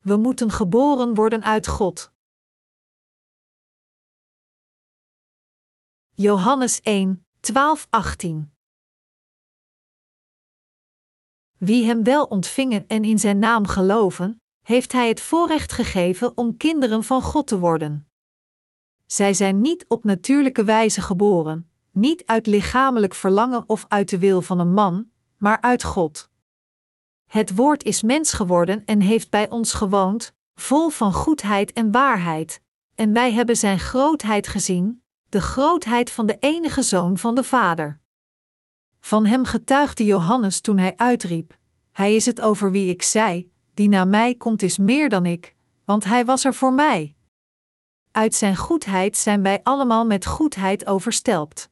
We moeten geboren worden uit God. Johannes 1, 12, 18 Wie hem wel ontvingen en in zijn naam geloven, heeft hij het voorrecht gegeven om kinderen van God te worden. Zij zijn niet op natuurlijke wijze geboren, niet uit lichamelijk verlangen of uit de wil van een man, maar uit God. Het woord is mens geworden en heeft bij ons gewoond, vol van goedheid en waarheid, en wij hebben zijn grootheid gezien, de grootheid van de enige zoon van de Vader. Van hem getuigde Johannes toen hij uitriep: Hij is het over wie ik zei: Die na mij komt is meer dan ik, want hij was er voor mij. Uit zijn goedheid zijn wij allemaal met goedheid overstelpt.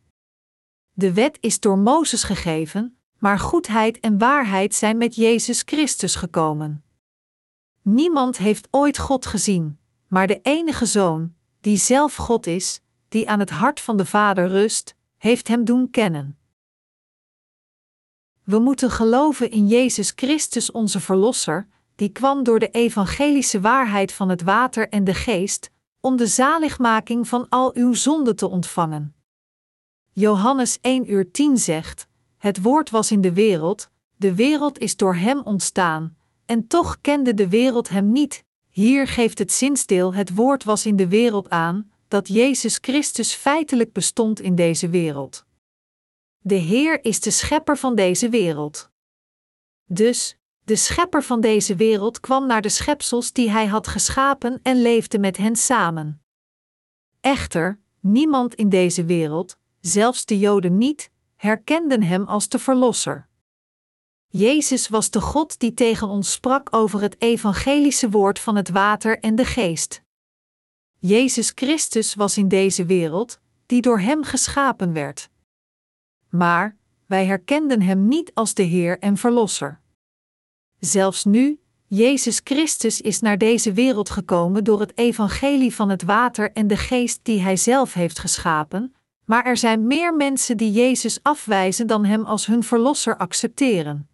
De wet is door Mozes gegeven, maar goedheid en waarheid zijn met Jezus Christus gekomen. Niemand heeft ooit God gezien, maar de enige Zoon, die zelf God is, die aan het hart van de Vader rust, heeft Hem doen kennen. We moeten geloven in Jezus Christus, onze Verlosser, die kwam door de evangelische waarheid van het water en de geest, om de zaligmaking van al uw zonden te ontvangen. Johannes 1 uur 10 zegt: Het woord was in de wereld, de wereld is door hem ontstaan, en toch kende de wereld hem niet. Hier geeft het zinsdeel: Het woord was in de wereld aan, dat Jezus Christus feitelijk bestond in deze wereld. De Heer is de schepper van deze wereld. Dus, de schepper van deze wereld kwam naar de schepsels die hij had geschapen en leefde met hen samen. Echter, niemand in deze wereld, zelfs de Joden niet, herkenden hem als de Verlosser. Jezus was de God die tegen ons sprak over het evangelische woord van het water en de geest. Jezus Christus was in deze wereld, die door Hem geschapen werd. Maar wij herkenden Hem niet als de Heer en Verlosser. Zelfs nu, Jezus Christus is naar deze wereld gekomen door het evangelie van het water en de geest die Hij zelf heeft geschapen, maar er zijn meer mensen die Jezus afwijzen dan Hem als hun Verlosser accepteren.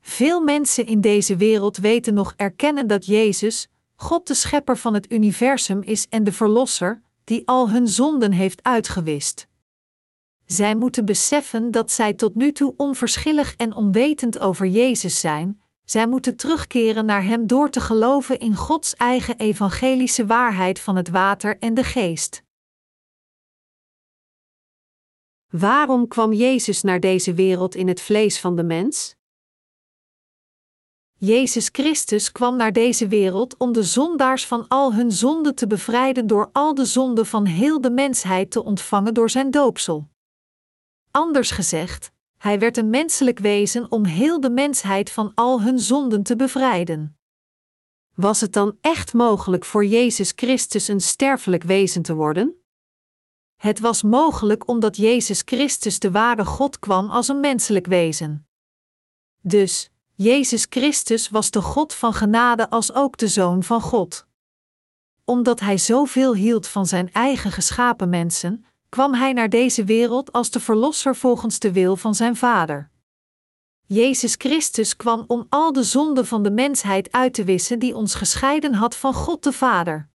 Veel mensen in deze wereld weten nog erkennen dat Jezus, God de Schepper van het universum is en de Verlosser, die al hun zonden heeft uitgewist. Zij moeten beseffen dat zij tot nu toe onverschillig en onwetend over Jezus zijn, zij moeten terugkeren naar Hem door te geloven in Gods eigen evangelische waarheid van het water en de geest. Waarom kwam Jezus naar deze wereld in het vlees van de mens? Jezus Christus kwam naar deze wereld om de zondaars van al hun zonden te bevrijden door al de zonden van heel de mensheid te ontvangen door zijn doopsel. Anders gezegd, hij werd een menselijk wezen om heel de mensheid van al hun zonden te bevrijden. Was het dan echt mogelijk voor Jezus Christus een sterfelijk wezen te worden? Het was mogelijk omdat Jezus Christus de ware God kwam als een menselijk wezen. Dus, Jezus Christus was de God van genade als ook de Zoon van God. Omdat Hij zoveel hield van Zijn eigen geschapen mensen, kwam Hij naar deze wereld als de Verlosser volgens de wil van Zijn Vader. Jezus Christus kwam om al de zonden van de mensheid uit te wissen die ons gescheiden had van God de Vader.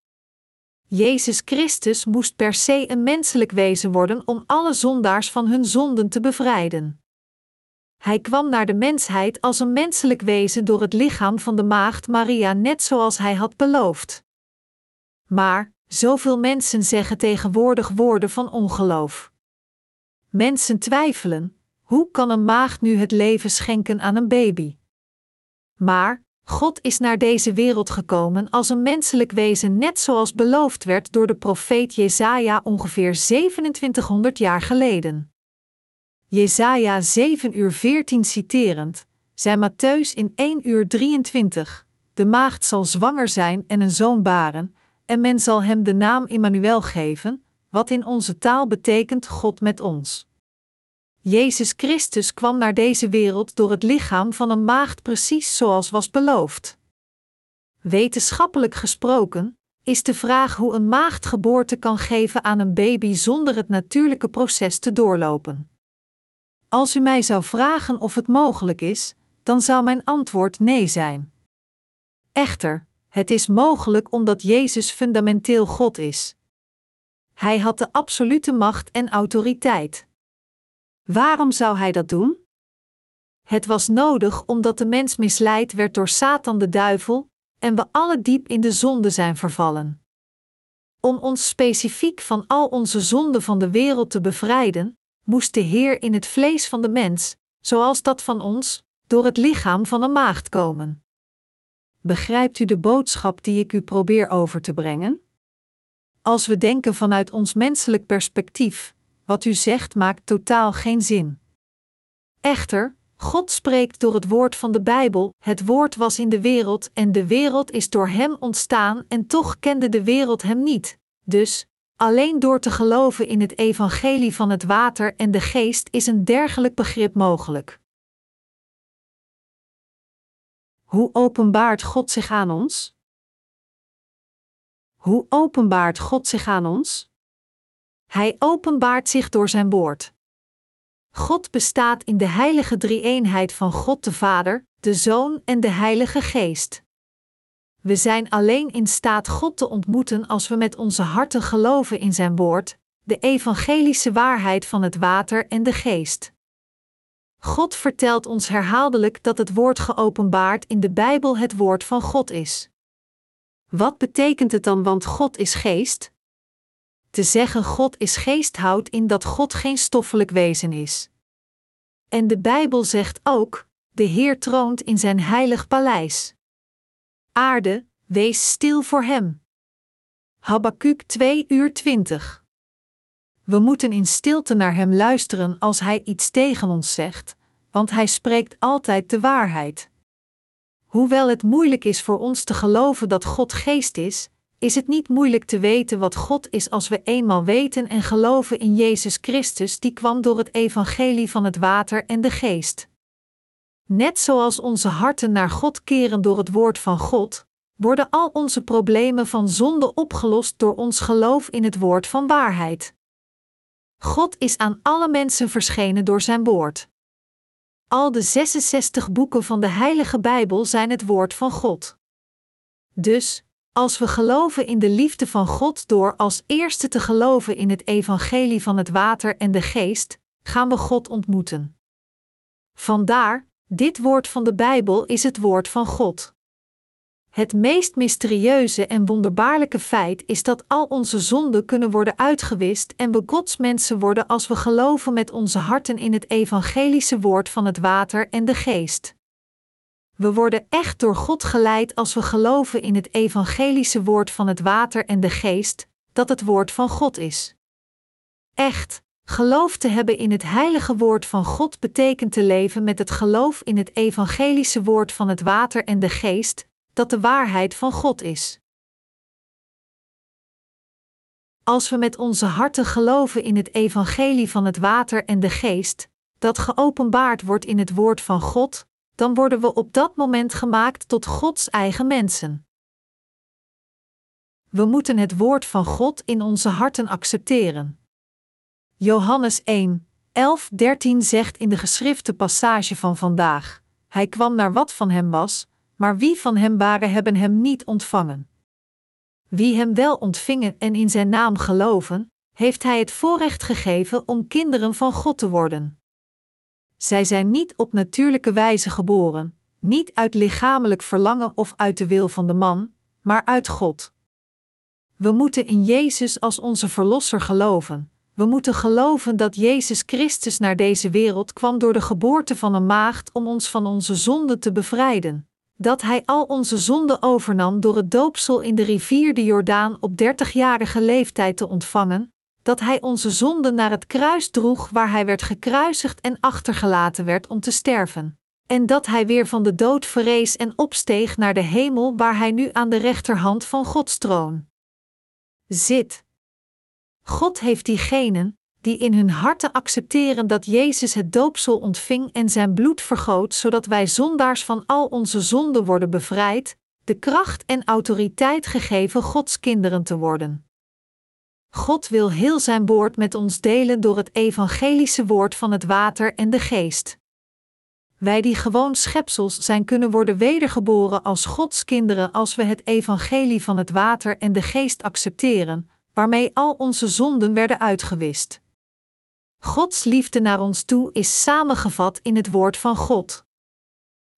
Jezus Christus moest per se een menselijk wezen worden om alle zondaars van hun zonden te bevrijden. Hij kwam naar de mensheid als een menselijk wezen door het lichaam van de maagd Maria, net zoals hij had beloofd. Maar, zoveel mensen zeggen tegenwoordig woorden van ongeloof. Mensen twijfelen: hoe kan een maagd nu het leven schenken aan een baby? Maar, God is naar deze wereld gekomen als een menselijk wezen, net zoals beloofd werd door de profeet Jesaja ongeveer 2700 jaar geleden. Jesaja 7 uur 14 citerend, zei Matthäus in 1 uur 23, de maagd zal zwanger zijn en een zoon baren, en men zal hem de naam Immanuel geven, wat in onze taal betekent God met ons. Jezus Christus kwam naar deze wereld door het lichaam van een maagd precies zoals was beloofd. Wetenschappelijk gesproken is de vraag hoe een maagd geboorte kan geven aan een baby zonder het natuurlijke proces te doorlopen. Als u mij zou vragen of het mogelijk is, dan zou mijn antwoord nee zijn. Echter, Het is mogelijk omdat Jezus fundamenteel God is. Hij had de absolute macht en autoriteit. Waarom zou hij dat doen? Het was nodig omdat de mens misleid werd door Satan de duivel en we alle diep in de zonde zijn vervallen. Om ons specifiek van al onze zonden van de wereld te bevrijden, moest de Heer in het vlees van de mens, zoals dat van ons, door het lichaam van een maagd komen. Begrijpt u de boodschap die ik u probeer over te brengen? Als we denken vanuit ons menselijk perspectief, wat u zegt maakt totaal geen zin. Echter, God spreekt door het woord van de Bijbel: Het woord was in de wereld en de wereld is door hem ontstaan en toch kende de wereld hem niet. Dus, alleen door te geloven in het evangelie van het water en de geest is een dergelijk begrip mogelijk. Hoe openbaart God zich aan ons? Hoe openbaart God zich aan ons? Hij openbaart zich door zijn woord. God bestaat in de heilige drie-eenheid van God de Vader, de Zoon en de Heilige Geest. We zijn alleen in staat God te ontmoeten als we met onze harten geloven in Zijn woord, de evangelische waarheid van het water en de geest. God vertelt ons herhaaldelijk dat het woord geopenbaard in de Bijbel het woord van God is. Wat betekent het dan, want God is geest? Te zeggen God is geest houdt in dat God geen stoffelijk wezen is. En de Bijbel zegt ook: de Heer troont in zijn heilig paleis. Aarde, wees stil voor hem. Habakuk 2 uur 20. We moeten in stilte naar hem luisteren als hij iets tegen ons zegt, want hij spreekt altijd de waarheid. Hoewel het moeilijk is voor ons te geloven dat God geest is, is het niet moeilijk te weten wat God is als we eenmaal weten en geloven in Jezus Christus, die kwam door het evangelie van het water en de geest. Net zoals onze harten naar God keren door het woord van God, worden al onze problemen van zonde opgelost door ons geloof in het woord van waarheid. God is aan alle mensen verschenen door zijn woord. Al de 66 boeken van de Heilige Bijbel zijn het woord van God. Dus, als we geloven in de liefde van God door als eerste te geloven in het evangelie van het water en de geest, gaan we God ontmoeten. Vandaar, dit woord van de Bijbel is het woord van God. Het meest mysterieuze en wonderbaarlijke feit is dat al onze zonden kunnen worden uitgewist en we Gods mensen worden als we geloven met onze harten in het evangelische woord van het water en de geest. We worden echt door God geleid als we geloven in het evangelische woord van het water en de geest, dat het woord van God is. Echt, geloof te hebben in het heilige woord van God betekent te leven met het geloof in het evangelische woord van het water en de geest, dat de waarheid van God is. Als we met onze harten geloven in het evangelie van het water en de geest, dat geopenbaard wordt in het woord van God, dan worden we op dat moment gemaakt tot Gods eigen mensen. We moeten het woord van God in onze harten accepteren. Johannes 1, 11, 13 zegt in de geschrifte passage van vandaag: Hij kwam naar wat van hem was, maar wie van hem waren, hebben hem niet ontvangen. Wie hem wel ontvingen en in zijn naam geloven, heeft hij het voorrecht gegeven om kinderen van God te worden. Zij zijn niet op natuurlijke wijze geboren, niet uit lichamelijk verlangen of uit de wil van de man, maar uit God. We moeten in Jezus als onze Verlosser geloven. We moeten geloven dat Jezus Christus naar deze wereld kwam door de geboorte van een maagd om ons van onze zonden te bevrijden. Dat Hij al onze zonden overnam door het doopsel in de rivier de Jordaan op dertigjarige leeftijd te ontvangen, dat hij onze zonden naar het kruis droeg waar hij werd gekruisigd en achtergelaten werd om te sterven. En dat hij weer van de dood verrees en opsteeg naar de hemel waar hij nu aan de rechterhand van Gods troon zit. God heeft diegenen, die in hun harten accepteren dat Jezus het doopsel ontving en zijn bloed vergoot, zodat wij zondaars van al onze zonden worden bevrijd, de kracht en autoriteit gegeven Gods kinderen te worden. God wil heel zijn woord met ons delen door het evangelische woord van het water en de geest. wij die gewoon schepsels zijn kunnen worden wedergeboren als Gods kinderen als we het evangelie van het water en de geest accepteren, waarmee al onze zonden werden uitgewist. Gods liefde naar ons toe is samengevat in het woord van God.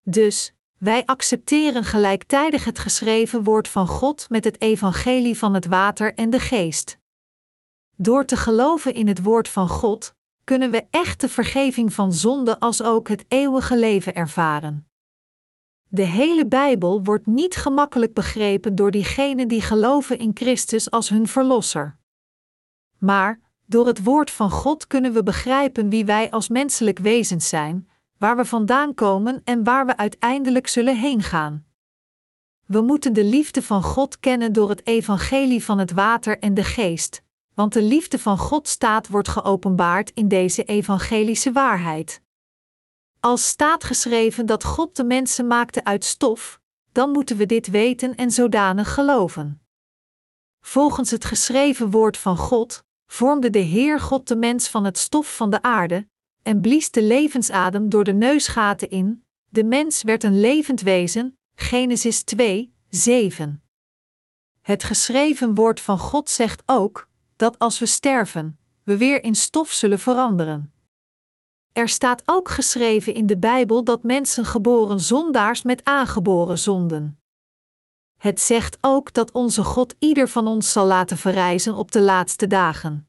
Dus, wij accepteren gelijktijdig het geschreven woord van God met het evangelie van het water en de geest. Door te geloven in het woord van God, kunnen we echte vergeving van zonde als ook het eeuwige leven ervaren. De hele Bijbel wordt niet gemakkelijk begrepen door diegenen die geloven in Christus als hun Verlosser. Maar, door het woord van God kunnen we begrijpen wie wij als menselijk wezens zijn, waar we vandaan komen en waar we uiteindelijk zullen heen gaan. We moeten de liefde van God kennen door het evangelie van het water en de geest, want de liefde van God staat wordt geopenbaard in deze evangelische waarheid. Als staat geschreven dat God de mensen maakte uit stof, dan moeten we dit weten en zodanig geloven. Volgens het geschreven woord van God vormde de Heer God de mens van het stof van de aarde en blies de levensadem door de neusgaten in. De mens werd een levend wezen. Genesis 2, 7. Het geschreven woord van God zegt ook dat als we sterven, we weer in stof zullen veranderen. Er staat ook geschreven in de Bijbel dat mensen geboren zondaars met aangeboren zonden. Het zegt ook dat onze God ieder van ons zal laten verrijzen op de laatste dagen.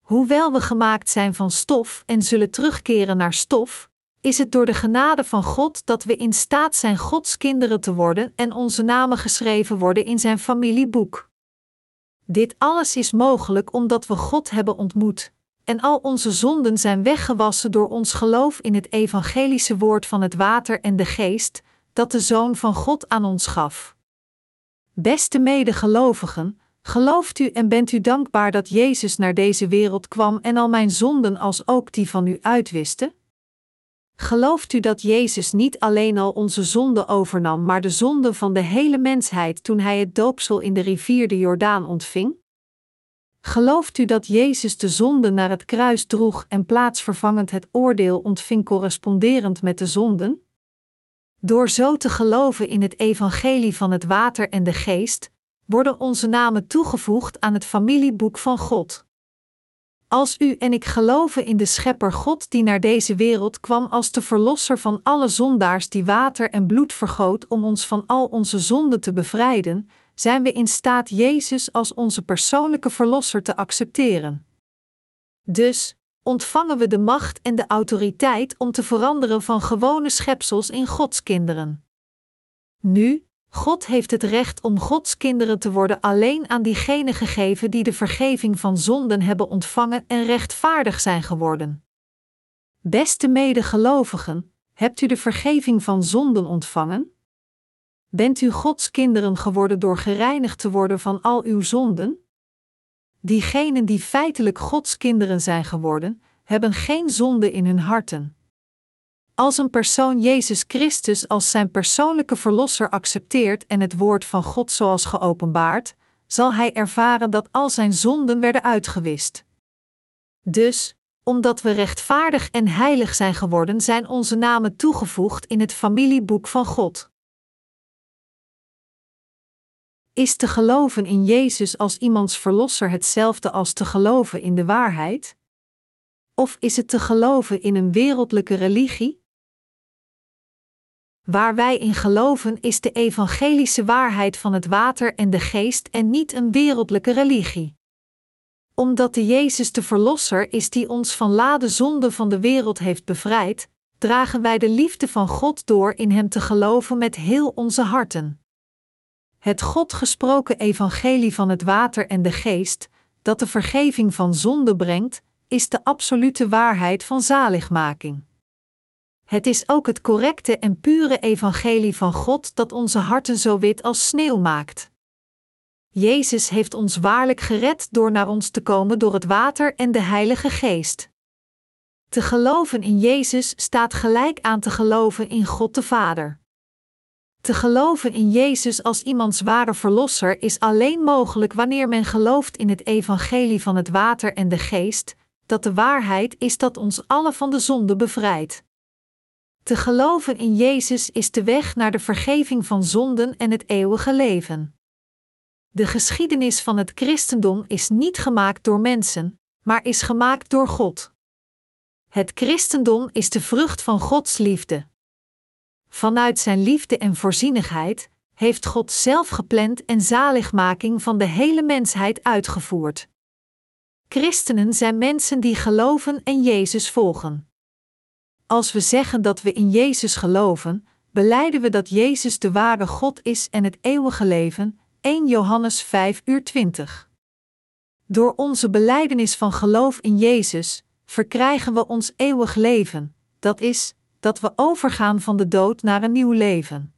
Hoewel we gemaakt zijn van stof en zullen terugkeren naar stof, is het door de genade van God dat we in staat zijn Gods kinderen te worden en onze namen geschreven worden in zijn familieboek. Dit alles is mogelijk omdat we God hebben ontmoet, en al onze zonden zijn weggewassen door ons geloof in het evangelische woord van het water en de geest, dat de Zoon van God aan ons gaf. Beste medegelovigen, gelooft u en bent u dankbaar dat Jezus naar deze wereld kwam en al mijn zonden als ook die van u uitwiste? Gelooft u dat Jezus niet alleen al onze zonden overnam, maar de zonden van de hele mensheid toen hij het doopsel in de rivier de Jordaan ontving? Gelooft u dat Jezus de zonde naar het kruis droeg en plaatsvervangend het oordeel ontving corresponderend met de zonden? Door zo te geloven in het evangelie van het water en de geest, worden onze namen toegevoegd aan het familieboek van God. Als u en ik geloven in de Schepper God die naar deze wereld kwam als de Verlosser van alle zondaars die water en bloed vergoot om ons van al onze zonden te bevrijden, zijn we in staat Jezus als onze persoonlijke Verlosser te accepteren. Dus ontvangen we de macht en de autoriteit om te veranderen van gewone schepsels in Gods kinderen. Nu, God heeft het recht om Gods kinderen te worden alleen aan diegenen gegeven die de vergeving van zonden hebben ontvangen en rechtvaardig zijn geworden. Beste medegelovigen, hebt u de vergeving van zonden ontvangen? Bent u Gods kinderen geworden door gereinigd te worden van al uw zonden? Diegenen die feitelijk Gods kinderen zijn geworden, hebben geen zonde in hun harten. Als een persoon Jezus Christus als zijn persoonlijke verlosser accepteert en het woord van God zoals geopenbaard, zal hij ervaren dat al zijn zonden werden uitgewist. Dus, omdat we rechtvaardig en heilig zijn geworden, zijn onze namen toegevoegd in het familieboek van God. Is te geloven in Jezus als iemands verlosser hetzelfde als te geloven in de waarheid? Of is het te geloven in een wereldlijke religie? Waar wij in geloven is de evangelische waarheid van het water en de geest en niet een wereldlijke religie. Omdat de Jezus de Verlosser is die ons van lade zonde van de wereld heeft bevrijd, dragen wij de liefde van God door in Hem te geloven met heel onze harten. Het God gesproken evangelie van het water en de geest, dat de vergeving van zonde brengt, is de absolute waarheid van zaligmaking. Het is ook het correcte en pure evangelie van God dat onze harten zo wit als sneeuw maakt. Jezus heeft ons waarlijk gered door naar ons te komen door het water en de Heilige Geest. Te geloven in Jezus staat gelijk aan te geloven in God de Vader. Te geloven in Jezus als iemands ware verlosser is alleen mogelijk wanneer men gelooft in het evangelie van het water en de geest, dat de waarheid is dat ons alle van de zonde bevrijdt. Te geloven in Jezus is de weg naar de vergeving van zonden en het eeuwige leven. De geschiedenis van het christendom is niet gemaakt door mensen, maar is gemaakt door God. Het christendom is de vrucht van Gods liefde. Vanuit Zijn liefde en voorzienigheid heeft God zelf gepland en zaligmaking van de hele mensheid uitgevoerd. Christenen zijn mensen die geloven en Jezus volgen. Als we zeggen dat we in Jezus geloven, beleiden we dat Jezus de ware God is en het eeuwige leven. 1 Johannes 5 uur 20. Door onze beleidenis van geloof in Jezus verkrijgen we ons eeuwig leven, dat is, dat we overgaan van de dood naar een nieuw leven.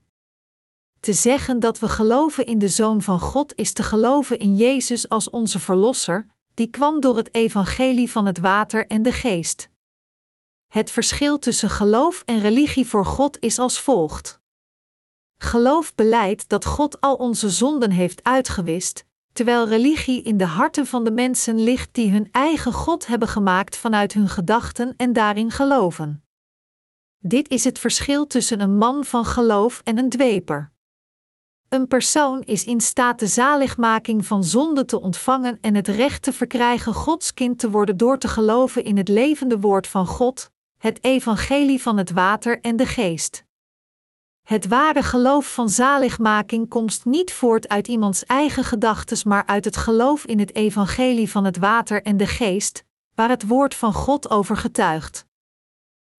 Te zeggen dat we geloven in de Zoon van God is te geloven in Jezus als onze Verlosser, die kwam door het evangelie van het water en de geest. Het verschil tussen geloof en religie voor God is als volgt. Geloof beleidt dat God al onze zonden heeft uitgewist, terwijl religie in de harten van de mensen ligt die hun eigen God hebben gemaakt vanuit hun gedachten en daarin geloven. Dit is het verschil tussen een man van geloof en een dweper. Een persoon is in staat de zaligmaking van zonde te ontvangen en het recht te verkrijgen Gods kind te worden door te geloven in het levende woord van God, het evangelie van het water en de geest. Het ware geloof van zaligmaking komt niet voort uit iemands eigen gedachtes, maar uit het geloof in het evangelie van het water en de geest, waar het woord van God over getuigt.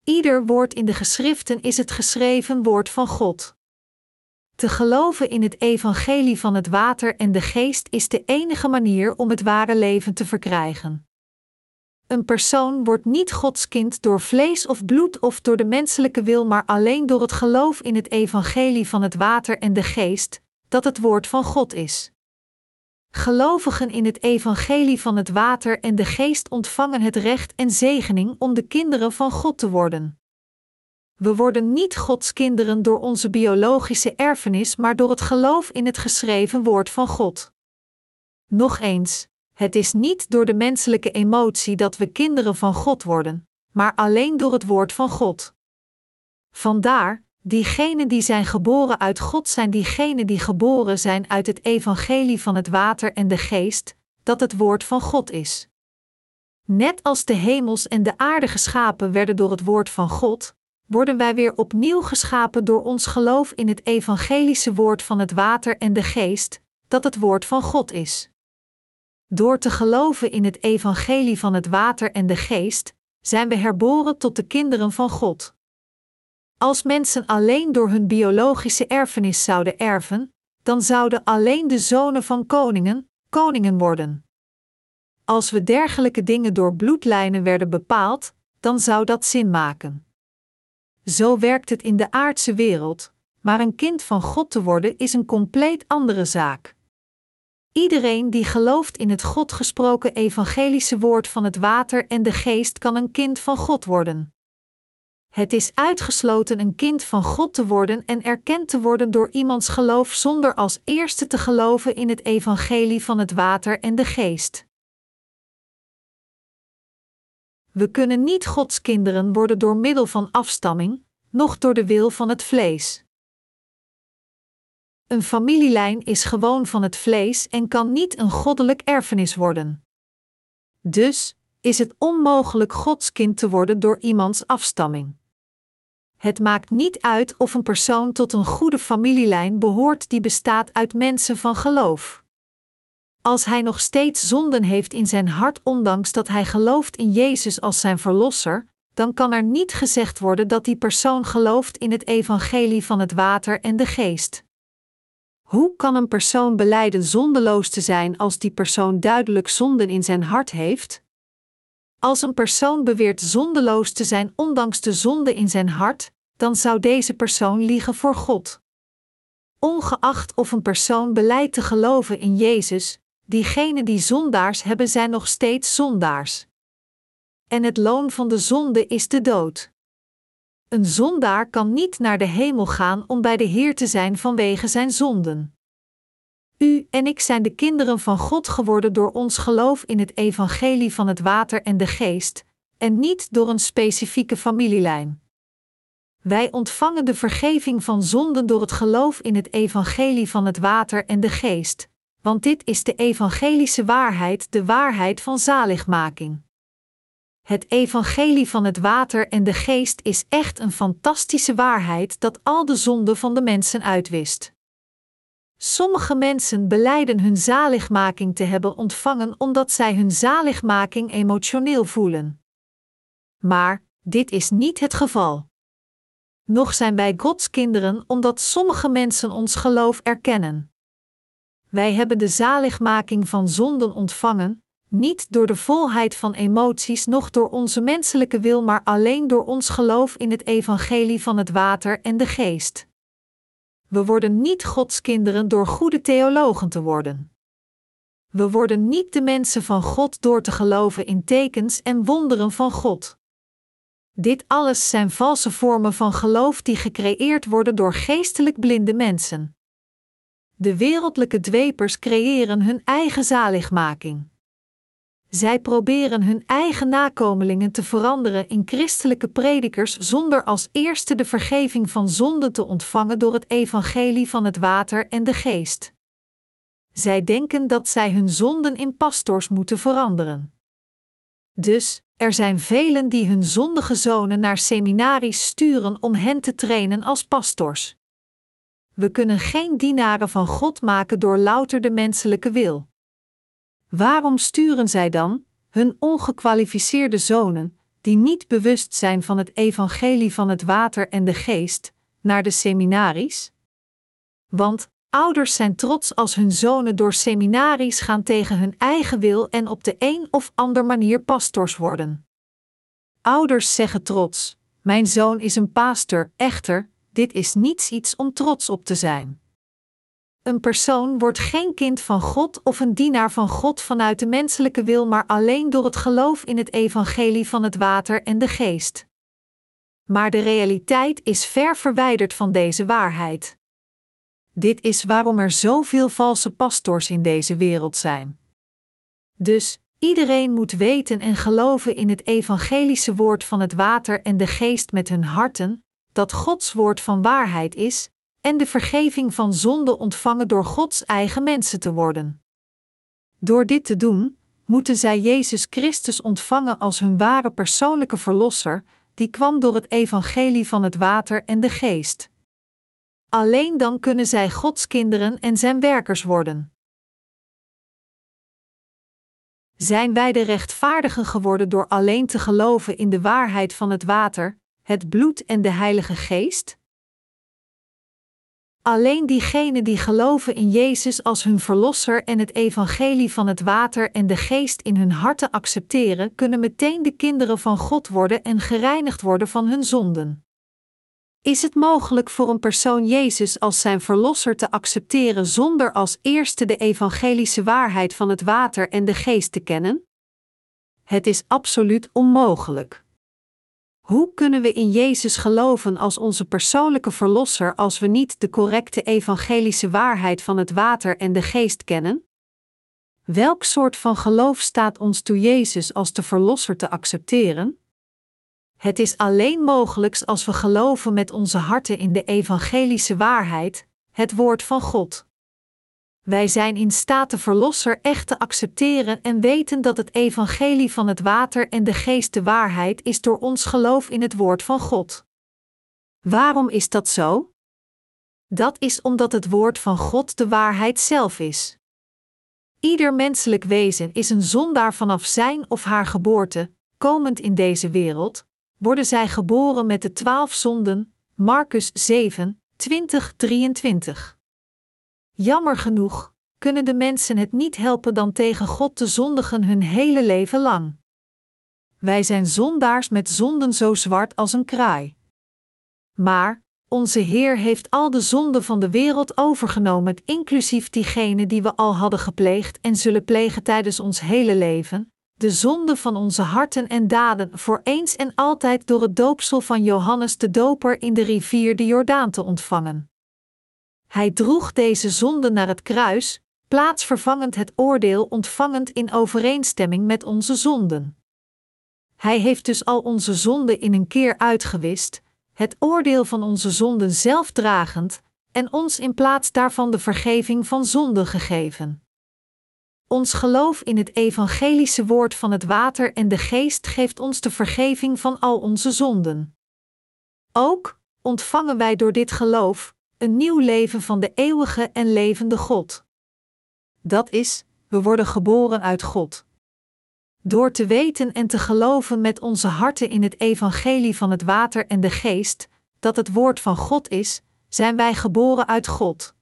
Ieder woord in de geschriften is het geschreven woord van God. Te geloven in het evangelie van het water en de geest is de enige manier om het ware leven te verkrijgen. Een persoon wordt niet Gods kind door vlees of bloed of door de menselijke wil, maar alleen door het geloof in het evangelie van het water en de geest, dat het woord van God is. Gelovigen in het evangelie van het water en de geest ontvangen het recht en zegening om de kinderen van God te worden. We worden niet Gods kinderen door onze biologische erfenis, maar door het geloof in het geschreven woord van God. Nog eens, het is niet door de menselijke emotie dat we kinderen van God worden, maar alleen door het woord van God. Vandaar, diegenen die zijn geboren uit God zijn diegenen die geboren zijn uit het evangelie van het water en de geest, dat het woord van God is. Net als de hemels en de aarde geschapen werden door het woord van God, worden wij weer opnieuw geschapen door ons geloof in het evangelische woord van het water en de geest, dat het woord van God is. Door te geloven in het evangelie van het water en de geest, zijn we herboren tot de kinderen van God. Als mensen alleen door hun biologische erfenis zouden erven, dan zouden alleen de zonen van koningen koningen worden. Als we dergelijke dingen door bloedlijnen werden bepaald, dan zou dat zin maken. Zo werkt het in de aardse wereld, maar een kind van God te worden is een compleet andere zaak. Iedereen die gelooft in het God gesproken evangelische woord van het water en de geest kan een kind van God worden. Het is uitgesloten een kind van God te worden en erkend te worden door iemands geloof zonder als eerste te geloven in het evangelie van het water en de geest. We kunnen niet Gods kinderen worden door middel van afstamming, noch door de wil van het vlees. Een familielijn is gewoon van het vlees en kan niet een goddelijk erfenis worden. Dus is het onmogelijk Gods kind te worden door iemands afstamming. Het maakt niet uit of een persoon tot een goede familielijn behoort die bestaat uit mensen van geloof. Als hij nog steeds zonden heeft in zijn hart, ondanks dat hij gelooft in Jezus als zijn verlosser, dan kan er niet gezegd worden dat die persoon gelooft in het evangelie van het water en de geest. Hoe kan een persoon beleiden zondeloos te zijn als die persoon duidelijk zonden in zijn hart heeft? Als een persoon beweert zondeloos te zijn ondanks de zonde in zijn hart, dan zou deze persoon liegen voor God. Ongeacht of een persoon beleidt te geloven in Jezus, diegenen die zondaars hebben zijn nog steeds zondaars. En het loon van de zonde is de dood. Een zondaar kan niet naar de hemel gaan om bij de Heer te zijn vanwege zijn zonden. U en ik zijn de kinderen van God geworden door ons geloof in het evangelie van het water en de geest, en niet door een specifieke familielijn. Wij ontvangen de vergeving van zonden door het geloof in het evangelie van het water en de geest, want dit is de evangelische waarheid, de waarheid van zaligmaking. Het evangelie van het water en de geest is echt een fantastische waarheid dat al de zonden van de mensen uitwist. Sommige mensen beleiden hun zaligmaking te hebben ontvangen omdat zij hun zaligmaking emotioneel voelen. Maar dit is niet het geval. Nog zijn wij Gods kinderen omdat sommige mensen ons geloof erkennen. Wij hebben de zaligmaking van zonden ontvangen, niet door de volheid van emoties, noch door onze menselijke wil, maar alleen door ons geloof in het evangelie van het water en de geest. We worden niet Gods kinderen door goede theologen te worden. We worden niet de mensen van God door te geloven in tekens en wonderen van God. Dit alles zijn valse vormen van geloof die gecreëerd worden door geestelijk blinde mensen. De wereldlijke dwepers creëren hun eigen zaligmaking. Zij proberen hun eigen nakomelingen te veranderen in christelijke predikers zonder als eerste de vergeving van zonde te ontvangen door het evangelie van het water en de geest. Zij denken dat zij hun zonden in pastors moeten veranderen. Dus, er zijn velen die hun zondige zonen naar seminaries sturen om hen te trainen als pastors. We kunnen geen dienaren van God maken door louter de menselijke wil. Waarom sturen zij dan, hun ongekwalificeerde zonen, die niet bewust zijn van het evangelie van het water en de geest, naar de seminaries? Want ouders zijn trots als hun zonen door seminaries gaan tegen hun eigen wil en op de een of ander manier pastors worden. Ouders zeggen trots: Mijn zoon is een pastor, echter, dit is niets iets om trots op te zijn. Een persoon wordt geen kind van God of een dienaar van God vanuit de menselijke wil, maar alleen door het geloof in het evangelie van het water en de geest. Maar de realiteit is ver verwijderd van deze waarheid. Dit is waarom er zoveel valse pastors in deze wereld zijn. Dus, iedereen moet weten en geloven in het evangelische woord van het water en de geest met hun harten, dat Gods woord van waarheid is, en de vergeving van zonde ontvangen door Gods eigen mensen te worden. Door dit te doen, moeten zij Jezus Christus ontvangen als hun ware persoonlijke verlosser, die kwam door het evangelie van het water en de geest. Alleen dan kunnen zij Gods kinderen en zijn werkers worden. Zijn wij de rechtvaardigen geworden door alleen te geloven in de waarheid van het water, het bloed en de Heilige Geest? Alleen diegenen die geloven in Jezus als hun Verlosser en het evangelie van het water en de geest in hun harten accepteren, kunnen meteen de kinderen van God worden en gereinigd worden van hun zonden. Is het mogelijk voor een persoon Jezus als zijn Verlosser te accepteren zonder als eerste de evangelische waarheid van het water en de geest te kennen? Het is absoluut onmogelijk. Hoe kunnen we in Jezus geloven als onze persoonlijke Verlosser als we niet de correcte evangelische waarheid van het water en de geest kennen? Welk soort van geloof staat ons toe Jezus als de Verlosser te accepteren? Het is alleen mogelijk als we geloven met onze harten in de evangelische waarheid, het woord van God. Wij zijn in staat de Verlosser echt te accepteren en weten dat het evangelie van het water en de geest de waarheid is door ons geloof in het woord van God. Waarom is dat zo? Dat is omdat het woord van God de waarheid zelf is. Ieder menselijk wezen is een zondaar vanaf zijn of haar geboorte, komend in deze wereld, worden zij geboren met de twaalf zonden, Marcus 7, 20, 23. Jammer genoeg kunnen de mensen het niet helpen dan tegen God te zondigen hun hele leven lang. Wij zijn zondaars met zonden zo zwart als een kraai. Maar onze Heer heeft al de zonden van de wereld overgenomen, inclusief diegenen die we al hadden gepleegd en zullen plegen tijdens ons hele leven, de zonde van onze harten en daden voor eens en altijd door het doopsel van Johannes de Doper in de rivier de Jordaan te ontvangen. Hij droeg deze zonde naar het kruis, plaatsvervangend het oordeel ontvangend in overeenstemming met onze zonden. Hij heeft dus al onze zonden in een keer uitgewist, het oordeel van onze zonden zelf dragend, en ons in plaats daarvan de vergeving van zonden gegeven. Ons geloof in het evangelische woord van het water en de geest geeft ons de vergeving van al onze zonden. Ook ontvangen wij door dit geloof een nieuw leven van de eeuwige en levende God. Dat is, we worden geboren uit God. Door te weten en te geloven met onze harten in het evangelie van het water en de geest, dat het woord van God is, zijn wij geboren uit God.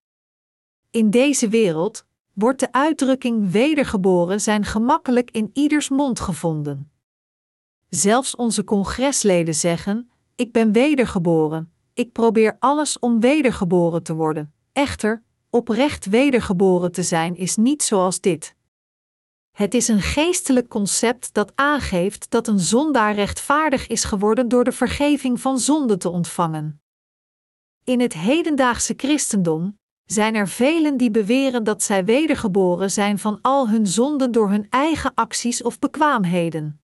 In deze wereld wordt de uitdrukking wedergeboren zijn gemakkelijk in ieders mond gevonden. Zelfs onze congresleden zeggen: Ik ben wedergeboren, ik probeer alles om wedergeboren te worden. Echter, oprecht wedergeboren te zijn is niet zoals dit. Het is een geestelijk concept dat aangeeft dat een zondaar rechtvaardig is geworden door de vergeving van zonde te ontvangen. In het hedendaagse christendom zijn er velen die beweren dat zij wedergeboren zijn van al hun zonden door hun eigen acties of bekwaamheden.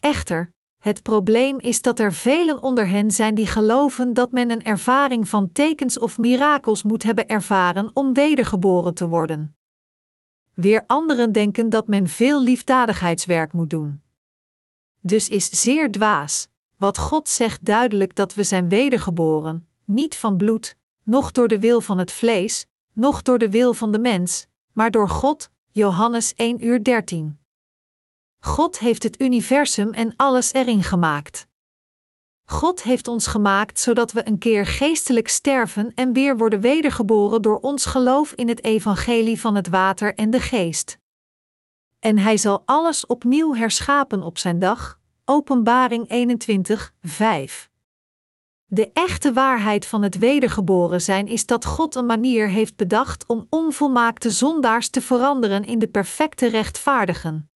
Echter, het probleem is dat er velen onder hen zijn die geloven dat men een ervaring van tekens of mirakels moet hebben ervaren om wedergeboren te worden. Weer anderen denken dat men veel liefdadigheidswerk moet doen. Dus is zeer dwaas, wat God zegt duidelijk dat we zijn wedergeboren, niet van bloed, noch door de wil van het vlees, noch door de wil van de mens, maar door God, Johannes 1 uur 13. God heeft het universum en alles erin gemaakt. God heeft ons gemaakt zodat we een keer geestelijk sterven en weer worden wedergeboren door ons geloof in het evangelie van het water en de geest. En hij zal alles opnieuw herschapen op zijn dag. Openbaring 21, 5. De echte waarheid van het wedergeboren zijn is dat God een manier heeft bedacht om onvolmaakte zondaars te veranderen in de perfecte rechtvaardigen.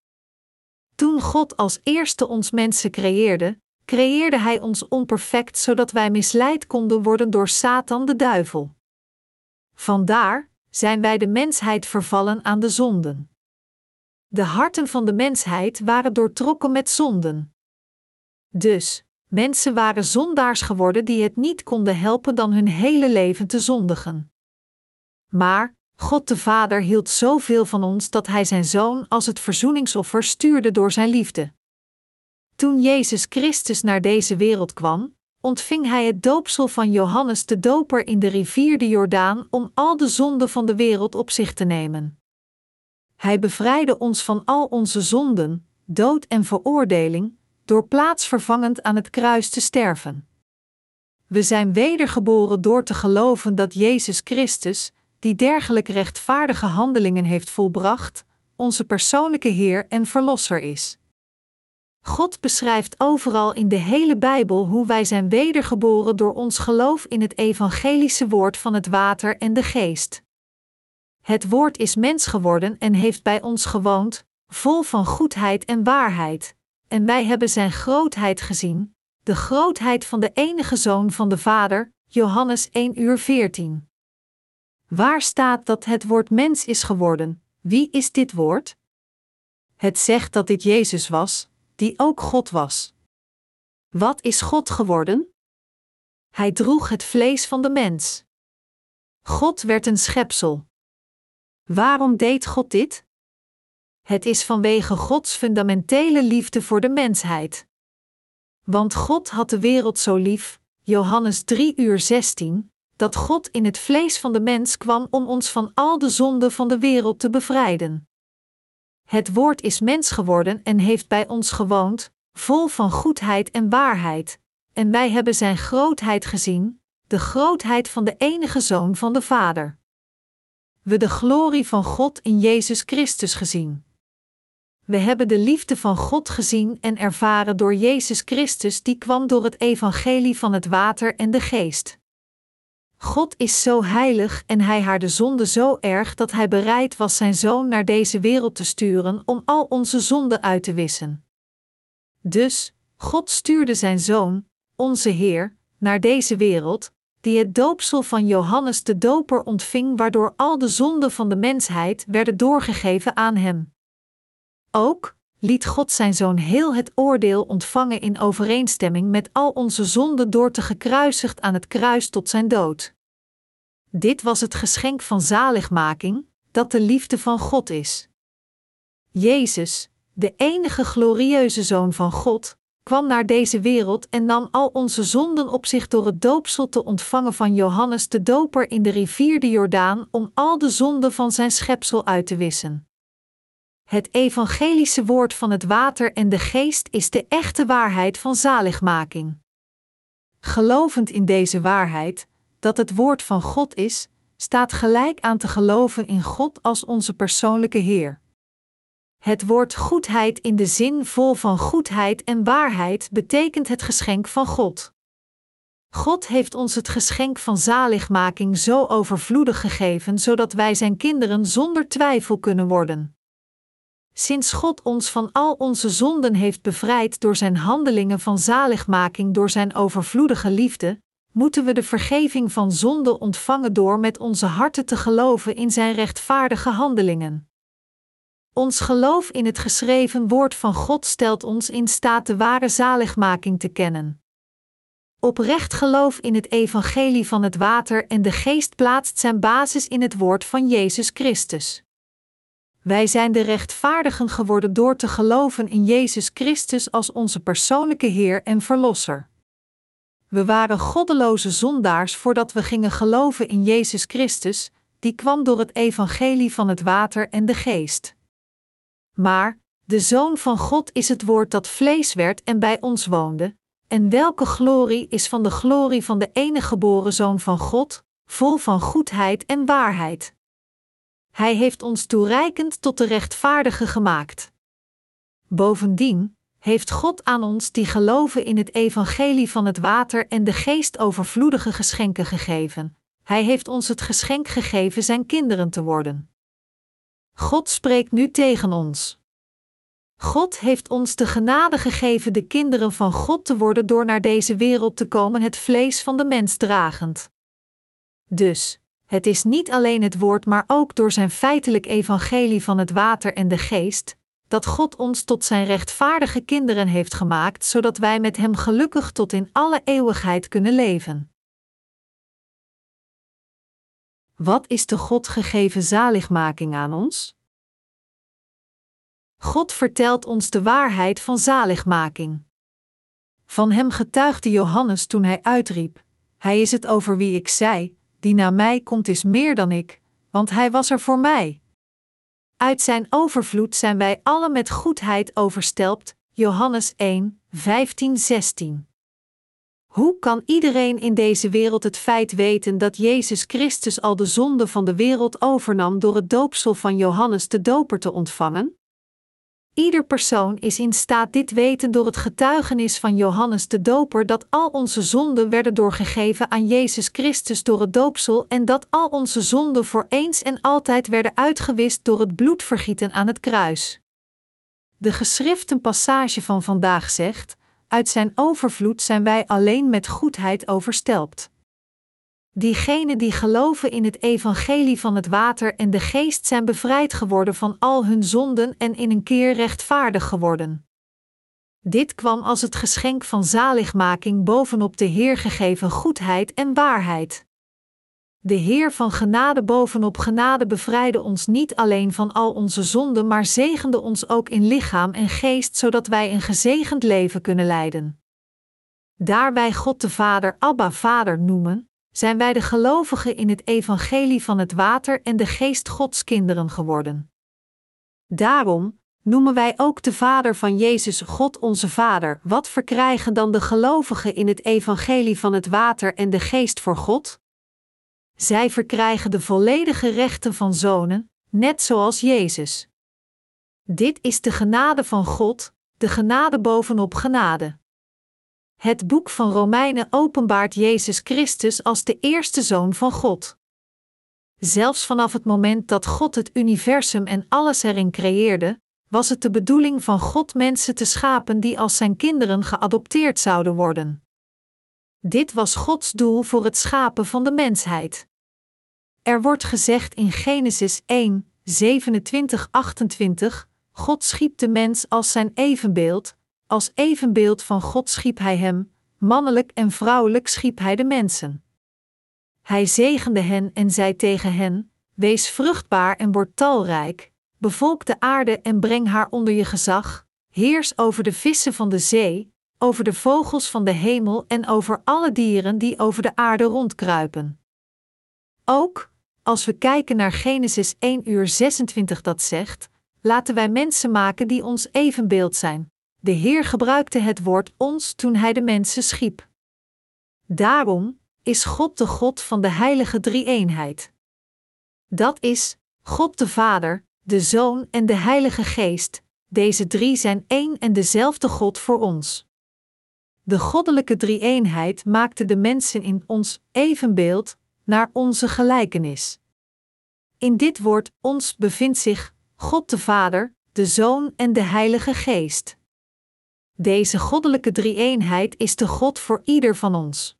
Toen God als eerste ons mensen creëerde, creëerde Hij ons onperfect zodat wij misleid konden worden door Satan de duivel. Vandaar zijn wij de mensheid vervallen aan de zonden. De harten van de mensheid waren doortrokken met zonden. Dus, mensen waren zondaars geworden die het niet konden helpen dan hun hele leven te zondigen. Maar, God de Vader hield zoveel van ons dat Hij zijn Zoon als het verzoeningsoffer stuurde door Zijn liefde. Toen Jezus Christus naar deze wereld kwam, ontving hij het doopsel van Johannes de Doper in de rivier de Jordaan om al de zonden van de wereld op zich te nemen. Hij bevrijdde ons van al onze zonden, dood en veroordeling, door plaatsvervangend aan het kruis te sterven. We zijn wedergeboren door te geloven dat Jezus Christus, die dergelijke rechtvaardige handelingen heeft volbracht, onze persoonlijke Heer en Verlosser is. God beschrijft overal in de hele Bijbel hoe wij zijn wedergeboren door ons geloof in het evangelische woord van het water en de geest. Het woord is mens geworden en heeft bij ons gewoond, vol van goedheid en waarheid, en wij hebben zijn grootheid gezien, de grootheid van de enige zoon van de Vader, Johannes 1 uur 14. Waar staat dat het woord mens is geworden? Wie is dit woord? Het zegt dat dit Jezus was, die ook God was. Wat is God geworden? Hij droeg het vlees van de mens. God werd een schepsel. Waarom deed God dit? Het is vanwege Gods fundamentele liefde voor de mensheid. Want God had de wereld zo lief, Johannes 3 uur 16, dat God in het vlees van de mens kwam om ons van al de zonden van de wereld te bevrijden. Het woord is mens geworden en heeft bij ons gewoond, vol van goedheid en waarheid, en wij hebben zijn grootheid gezien, de grootheid van de enige zoon van de Vader. We de glorie van God in Jezus Christus gezien. We hebben de liefde van God gezien en ervaren door Jezus Christus, die kwam door het evangelie van het water en de geest. God is zo heilig en hij haar de zonde zo erg dat hij bereid was zijn zoon naar deze wereld te sturen om al onze zonden uit te wissen. Dus, God stuurde zijn zoon, onze Heer, naar deze wereld, die het doopsel van Johannes de Doper ontving, waardoor al de zonden van de mensheid werden doorgegeven aan hem. Ook, liet God zijn zoon heel het oordeel ontvangen in overeenstemming met al onze zonden door te gekruisigd aan het kruis tot zijn dood. Dit was het geschenk van zaligmaking, dat de liefde van God is. Jezus, de enige glorieuze Zoon van God, kwam naar deze wereld en nam al onze zonden op zich door het doopsel te ontvangen van Johannes de Doper in de rivier de Jordaan om al de zonden van zijn schepsel uit te wissen. Het evangelische woord van het water en de geest is de echte waarheid van zaligmaking. Gelovend in deze waarheid, dat het woord van God is, staat gelijk aan te geloven in God als onze persoonlijke Heer. Het woord goedheid in de zin vol van goedheid en waarheid betekent het geschenk van God. God heeft ons het geschenk van zaligmaking zo overvloedig gegeven, zodat wij zijn kinderen zonder twijfel kunnen worden. Sinds God ons van al onze zonden heeft bevrijd door zijn handelingen van zaligmaking door zijn overvloedige liefde, moeten we de vergeving van zonde ontvangen door met onze harten te geloven in zijn rechtvaardige handelingen. Ons geloof in het geschreven woord van God stelt ons in staat de ware zaligmaking te kennen. Oprecht geloof in het evangelie van het water en de geest plaatst zijn basis in het woord van Jezus Christus. Wij zijn de rechtvaardigen geworden door te geloven in Jezus Christus als onze persoonlijke Heer en Verlosser. We waren goddeloze zondaars voordat we gingen geloven in Jezus Christus, die kwam door het evangelie van het water en de geest. Maar, de Zoon van God is het woord dat vlees werd en bij ons woonde, en welke glorie is van de glorie van de enige geboren Zoon van God, vol van goedheid en waarheid. Hij heeft ons toereikend tot de rechtvaardige gemaakt. Bovendien heeft God aan ons die geloven in het evangelie van het water en de geest overvloedige geschenken gegeven. Hij heeft ons het geschenk gegeven zijn kinderen te worden. God spreekt nu tegen ons. God heeft ons de genade gegeven de kinderen van God te worden door naar deze wereld te komen, het vlees van de mens dragend. Dus, het is niet alleen het woord, maar ook door zijn feitelijk evangelie van het water en de geest, dat God ons tot zijn rechtvaardige kinderen heeft gemaakt, zodat wij met Hem gelukkig tot in alle eeuwigheid kunnen leven. Wat is de God gegeven zaligmaking aan ons? God vertelt ons de waarheid van zaligmaking. Van hem getuigde Johannes toen hij uitriep: Hij is het over wie ik zei: Die na mij komt is meer dan ik, want hij was er voor mij. Uit zijn overvloed zijn wij alle met goedheid overstelpt. Johannes 1, 15, 16. Hoe kan iedereen in deze wereld het feit weten dat Jezus Christus al de zonde van de wereld overnam door het doopsel van Johannes de Doper te ontvangen? Ieder persoon is in staat dit weten door het getuigenis van Johannes de Doper dat al onze zonden werden doorgegeven aan Jezus Christus door het doopsel en dat al onze zonden voor eens en altijd werden uitgewist door het bloedvergieten aan het kruis. De geschriften passage van vandaag zegt: Uit zijn overvloed zijn wij alleen met goedheid overstelpt. Diegenen die geloven in het evangelie van het water en de geest zijn bevrijd geworden van al hun zonden en in een keer rechtvaardig geworden. Dit kwam als het geschenk van zaligmaking bovenop de Heer gegeven goedheid en waarheid. De Heer van genade bovenop genade bevrijdde ons niet alleen van al onze zonden, maar zegende ons ook in lichaam en geest, zodat wij een gezegend leven kunnen leiden. Daar wij God de Vader Abba Vader noemen, zijn wij de gelovigen in het evangelie van het water en de geest Gods kinderen geworden. Daarom noemen wij ook de Vader van Jezus God onze Vader. Wat verkrijgen dan de gelovigen in het evangelie van het water en de geest voor God? Zij verkrijgen de volledige rechten van zonen, net zoals Jezus. Dit is de genade van God, de genade bovenop genade. Het boek van Romeinen openbaart Jezus Christus als de eerste zoon van God. Zelfs vanaf het moment dat God het universum en alles erin creëerde, was het de bedoeling van God mensen te schapen die als zijn kinderen geadopteerd zouden worden. Dit was Gods doel voor het schapen van de mensheid. Er wordt gezegd in Genesis 1, 27-28: God schiep de mens als zijn evenbeeld, als evenbeeld van God schiep hij hem, mannelijk en vrouwelijk schiep hij de mensen. Hij zegende hen en zei tegen hen: Wees vruchtbaar en word talrijk, bevolk de aarde en breng haar onder je gezag, heers over de vissen van de zee, over de vogels van de hemel en over alle dieren die over de aarde rondkruipen. Ook, als we kijken naar Genesis 1 uur 26 dat zegt, laten wij mensen maken die ons evenbeeld zijn. De Heer gebruikte het woord ons toen Hij de mensen schiep. Daarom is God de God van de heilige drie-eenheid. Dat is God de Vader, de Zoon en de Heilige Geest. Deze drie zijn één en dezelfde God voor ons. De goddelijke drie-eenheid maakte de mensen in ons evenbeeld naar onze gelijkenis. In dit woord ons bevindt zich God de Vader, de Zoon en de Heilige Geest. Deze goddelijke drie-eenheid is de God voor ieder van ons.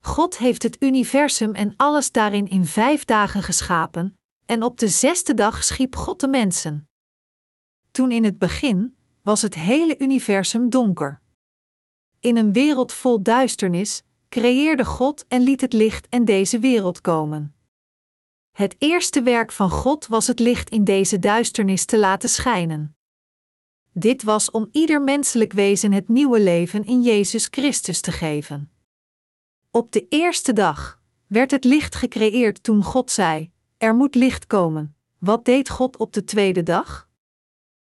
God heeft het universum en alles daarin in vijf dagen geschapen, en op de zesde dag schiep God de mensen. Toen in het begin was het hele universum donker. In een wereld vol duisternis creëerde God en liet het licht en deze wereld komen. Het eerste werk van God was het licht in deze duisternis te laten schijnen. Dit was om ieder menselijk wezen het nieuwe leven in Jezus Christus te geven. Op de eerste dag werd het licht gecreëerd toen God zei: Er moet licht komen. Wat deed God op de tweede dag?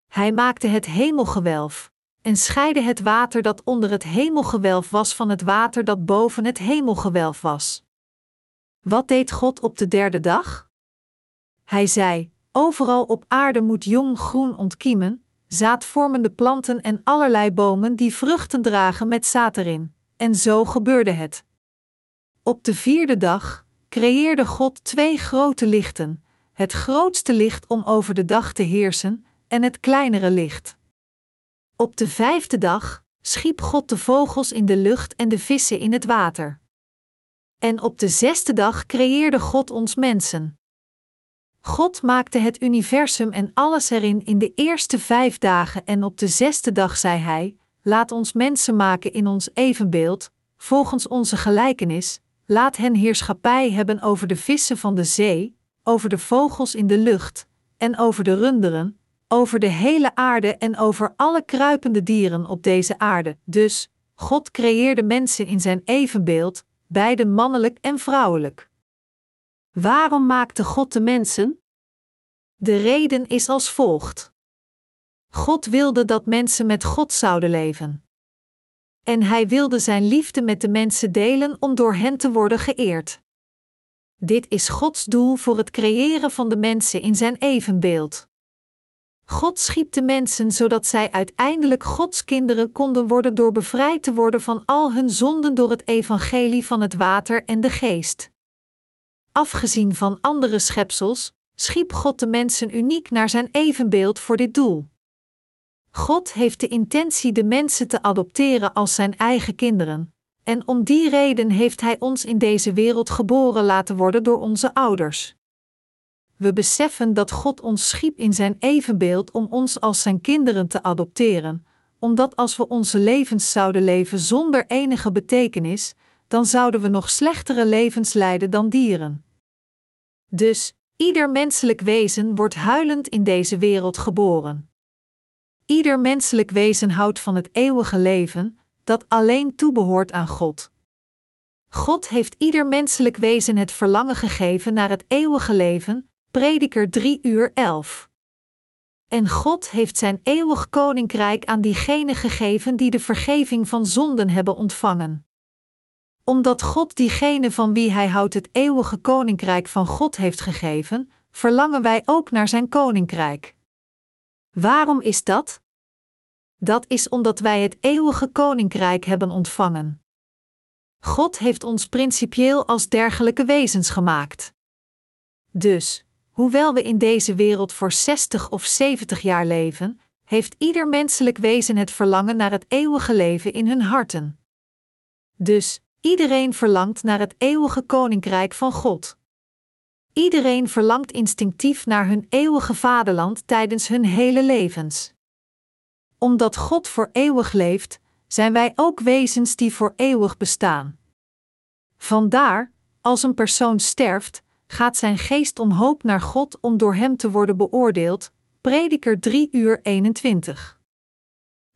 Hij maakte het hemelgewelf en scheidde het water dat onder het hemelgewelf was van het water dat boven het hemelgewelf was. Wat deed God op de derde dag? Hij zei: Overal op aarde moet jong groen ontkiemen, zaadvormende planten en allerlei bomen die vruchten dragen met zaad erin. En zo gebeurde het. Op de vierde dag creëerde God twee grote lichten: het grootste licht om over de dag te heersen, en het kleinere licht. Op de vijfde dag schiep God de vogels in de lucht en de vissen in het water. En op de zesde dag creëerde God ons mensen. God maakte het universum en alles erin in de eerste vijf dagen en op de zesde dag zei Hij: Laat ons mensen maken in ons evenbeeld, volgens onze gelijkenis, laat hen heerschappij hebben over de vissen van de zee, over de vogels in de lucht, en over de runderen, over de hele aarde en over alle kruipende dieren op deze aarde. Dus, God creëerde mensen in zijn evenbeeld, beide mannelijk en vrouwelijk. Waarom maakte God de mensen? De reden is als volgt. God wilde dat mensen met God zouden leven. En hij wilde zijn liefde met de mensen delen om door hen te worden geëerd. Dit is Gods doel voor het creëren van de mensen in zijn evenbeeld. God schiep de mensen zodat zij uiteindelijk Gods kinderen konden worden door bevrijd te worden van al hun zonden door het evangelie van het water en de geest. Afgezien van andere schepsels, schiep God de mensen uniek naar zijn evenbeeld voor dit doel. God heeft de intentie de mensen te adopteren als zijn eigen kinderen, en om die reden heeft Hij ons in deze wereld geboren laten worden door onze ouders. We beseffen dat God ons schiep in zijn evenbeeld om ons als zijn kinderen te adopteren, omdat als we onze levens zouden leven zonder enige betekenis, dan zouden we nog slechtere levens leiden dan dieren. Dus, ieder menselijk wezen wordt huilend in deze wereld geboren. Ieder menselijk wezen houdt van het eeuwige leven, dat alleen toebehoort aan God. God heeft ieder menselijk wezen het verlangen gegeven naar het eeuwige leven, Prediker 3 uur 11. En God heeft zijn eeuwig koninkrijk aan diegenen gegeven die de vergeving van zonden hebben ontvangen. Omdat God diegenen van wie hij houdt het eeuwige koninkrijk van God heeft gegeven, verlangen wij ook naar zijn koninkrijk. Waarom is dat? Dat is omdat wij het eeuwige koninkrijk hebben ontvangen. God heeft ons principieel als dergelijke wezens gemaakt. Dus, Hoewel we in deze wereld voor 60 of 70 jaar leven, heeft ieder menselijk wezen het verlangen naar het eeuwige leven in hun harten. Dus, iedereen verlangt naar het eeuwige koninkrijk van God. Iedereen verlangt instinctief naar hun eeuwige vaderland tijdens hun hele levens. Omdat God voor eeuwig leeft, zijn wij ook wezens die voor eeuwig bestaan. Vandaar, als een persoon sterft, gaat zijn geest om hoop naar God om door hem te worden beoordeeld. Prediker 3 uur 21.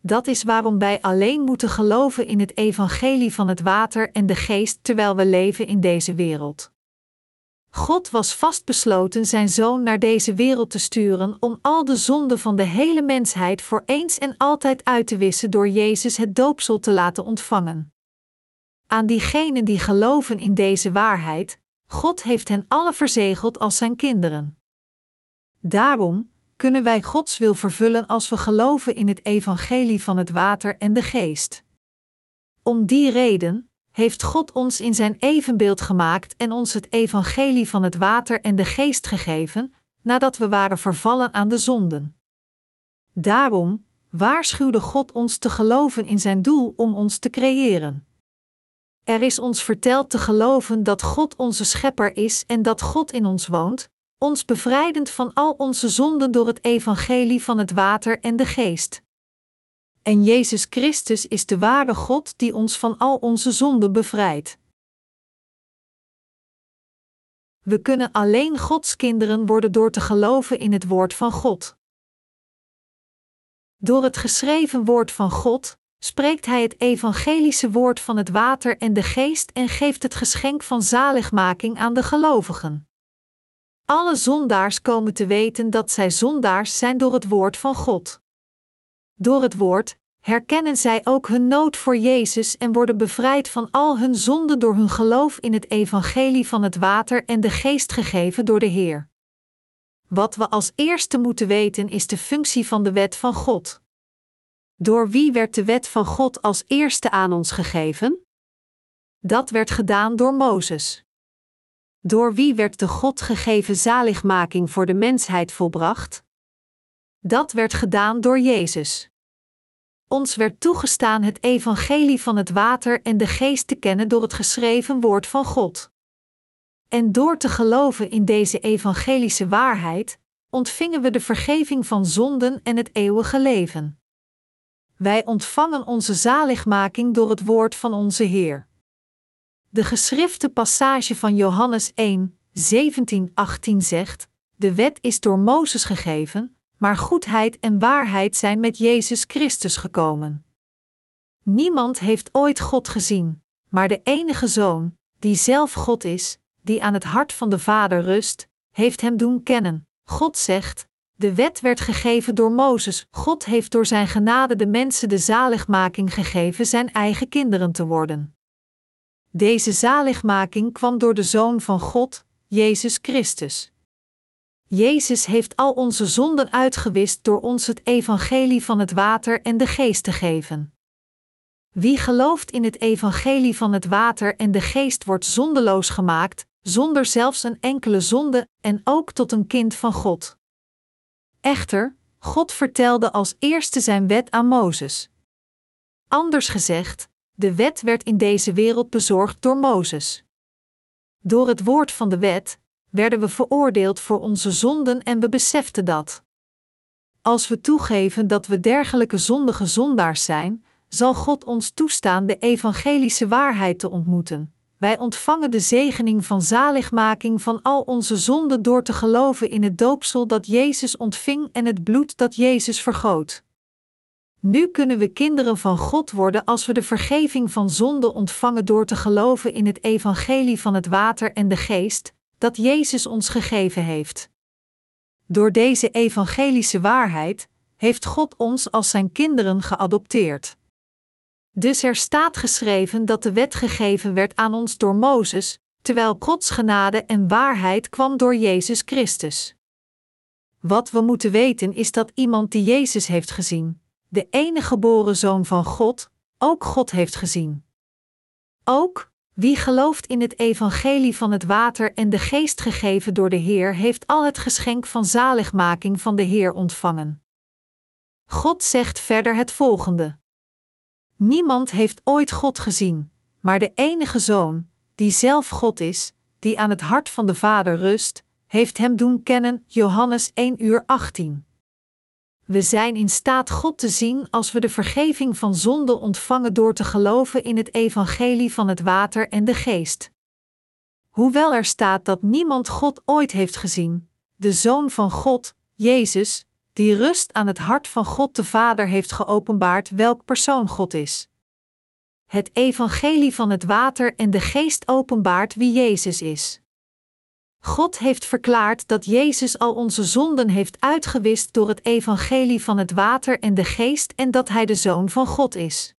Dat is waarom wij alleen moeten geloven in het evangelie van het water en de geest terwijl we leven in deze wereld. God was vastbesloten zijn zoon naar deze wereld te sturen om al de zonden van de hele mensheid voor eens en altijd uit te wissen door Jezus het doopsel te laten ontvangen. Aan diegenen die geloven in deze waarheid, God heeft hen alle verzegeld als zijn kinderen. Daarom kunnen wij Gods wil vervullen als we geloven in het evangelie van het water en de geest. Om die reden heeft God ons in zijn evenbeeld gemaakt en ons het evangelie van het water en de geest gegeven, nadat we waren vervallen aan de zonden. Daarom waarschuwde God ons te geloven in zijn doel om ons te creëren. Er is ons verteld te geloven dat God onze schepper is en dat God in ons woont, ons bevrijdend van al onze zonden door het evangelie van het water en de geest. En Jezus Christus is de ware God die ons van al onze zonden bevrijdt. We kunnen alleen Gods kinderen worden door te geloven in het woord van God. Door het geschreven woord van God spreekt Hij het evangelische woord van het water en de geest en geeft het geschenk van zaligmaking aan de gelovigen. Alle zondaars komen te weten dat zij zondaars zijn door het woord van God. Door het woord herkennen zij ook hun nood voor Jezus en worden bevrijd van al hun zonden door hun geloof in het evangelie van het water en de geest gegeven door de Heer. Wat we als eerste moeten weten is de functie van de wet van God. Door wie werd de wet van God als eerste aan ons gegeven? Dat werd gedaan door Mozes. Door wie werd de God gegeven zaligmaking voor de mensheid volbracht? Dat werd gedaan door Jezus. Ons werd toegestaan het evangelie van het water en de geest te kennen door het geschreven woord van God. En door te geloven in deze evangelische waarheid, ontvingen we de vergeving van zonden en het eeuwige leven. Wij ontvangen onze zaligmaking door het woord van onze Heer. De geschrifte passage van Johannes 1, 17, 18 zegt: De wet is door Mozes gegeven, maar goedheid en waarheid zijn met Jezus Christus gekomen. Niemand heeft ooit God gezien, maar de enige Zoon, die zelf God is, die aan het hart van de Vader rust, heeft hem doen kennen. God zegt: De wet werd gegeven door Mozes. God heeft door zijn genade de mensen de zaligmaking gegeven zijn eigen kinderen te worden. Deze zaligmaking kwam door de Zoon van God, Jezus Christus. Jezus heeft al onze zonden uitgewist door ons het evangelie van het water en de geest te geven. Wie gelooft in het evangelie van het water en de geest wordt zondeloos gemaakt, zonder zelfs een enkele zonde en ook tot een kind van God. Echter, God vertelde als eerste zijn wet aan Mozes. Anders gezegd, de wet werd in deze wereld bezorgd door Mozes. Door het woord van de wet werden we veroordeeld voor onze zonden en we beseften dat. Als we toegeven dat we dergelijke zondige zondaars zijn, zal God ons toestaan de evangelische waarheid te ontmoeten. Wij ontvangen de zegening van zaligmaking van al onze zonden door te geloven in het doopsel dat Jezus ontving en het bloed dat Jezus vergoot. Nu kunnen we kinderen van God worden als we de vergeving van zonde ontvangen door te geloven in het evangelie van het water en de geest, dat Jezus ons gegeven heeft. Door deze evangelische waarheid heeft God ons als zijn kinderen geadopteerd. Dus er staat geschreven dat de wet gegeven werd aan ons door Mozes, terwijl Gods genade en waarheid kwam door Jezus Christus. Wat we moeten weten is dat iemand die Jezus heeft gezien, de enige geboren zoon van God, ook God heeft gezien. Ook, wie gelooft in het evangelie van het water en de geest gegeven door de Heer, heeft al het geschenk van zaligmaking van de Heer ontvangen. God zegt verder het volgende: Niemand heeft ooit God gezien, maar de enige Zoon, die zelf God is, die aan het hart van de Vader rust, heeft hem doen kennen, Johannes 1 uur 18. We zijn in staat God te zien als we de vergeving van zonde ontvangen door te geloven in het evangelie van het water en de geest. Hoewel er staat dat niemand God ooit heeft gezien, de Zoon van God, Jezus, die rust aan het hart van God de Vader heeft geopenbaard welk persoon God is. Het evangelie van het water en de geest openbaart wie Jezus is. God heeft verklaard dat Jezus al onze zonden heeft uitgewist door het evangelie van het water en de geest en dat Hij de Zoon van God is.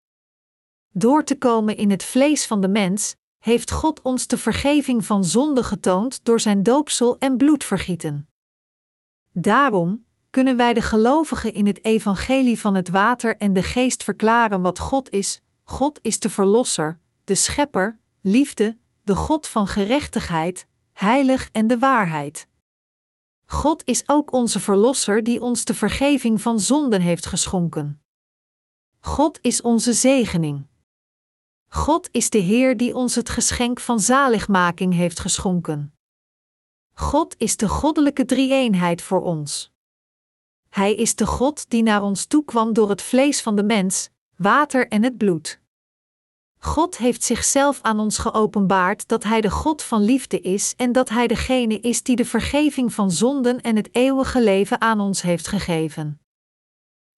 Door te komen in het vlees van de mens, heeft God ons de vergeving van zonde getoond door zijn doopsel en bloedvergieten. Daarom kunnen wij de gelovigen in het evangelie van het water en de geest verklaren wat God is. God is de Verlosser, de Schepper, liefde, de God van gerechtigheid, heilig en de waarheid. God is ook onze Verlosser die ons de vergeving van zonden heeft geschonken. God is onze zegening. God is de Heer die ons het geschenk van zaligmaking heeft geschonken. God is de goddelijke drie-eenheid voor ons. Hij is de God die naar ons toe kwam door het vlees van de mens, water en het bloed. God heeft zichzelf aan ons geopenbaard dat Hij de God van liefde is en dat Hij degene is die de vergeving van zonden en het eeuwige leven aan ons heeft gegeven.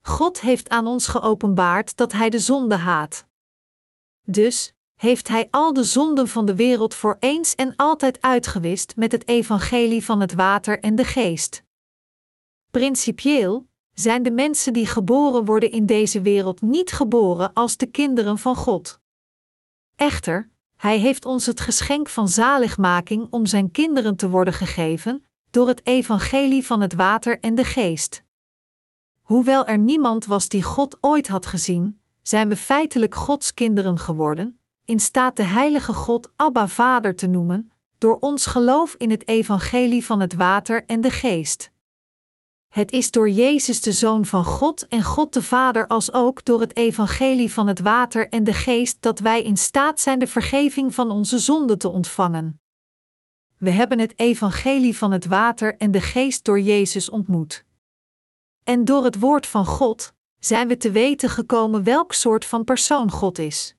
God heeft aan ons geopenbaard dat Hij de zonde haat. Dus heeft Hij al de zonden van de wereld voor eens en altijd uitgewist met het evangelie van het water en de geest. Principieel zijn de mensen die geboren worden in deze wereld niet geboren als de kinderen van God. Echter, Hij heeft ons het geschenk van zaligmaking om Zijn kinderen te worden gegeven, door het evangelie van het water en de geest. Hoewel er niemand was die God ooit had gezien, zijn we feitelijk Gods kinderen geworden, in staat de Heilige God Abba Vader te noemen, door ons geloof in het evangelie van het water en de geest. Het is door Jezus de Zoon van God en God de Vader als ook door het evangelie van het water en de geest dat wij in staat zijn de vergeving van onze zonden te ontvangen. We hebben het evangelie van het water en de geest door Jezus ontmoet. En door het woord van God zijn we te weten gekomen welk soort van persoon God is.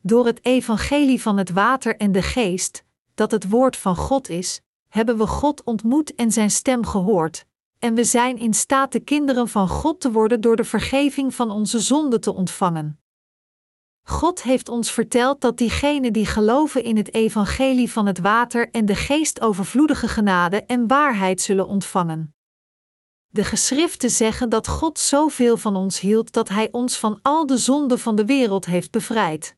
Door het evangelie van het water en de geest, dat het woord van God is, hebben we God ontmoet en zijn stem gehoord, en we zijn in staat de kinderen van God te worden door de vergeving van onze zonden te ontvangen. God heeft ons verteld dat diegenen die geloven in het evangelie van het water en de geest overvloedige genade en waarheid zullen ontvangen. De geschriften zeggen dat God zoveel van ons hield dat Hij ons van al de zonden van de wereld heeft bevrijd.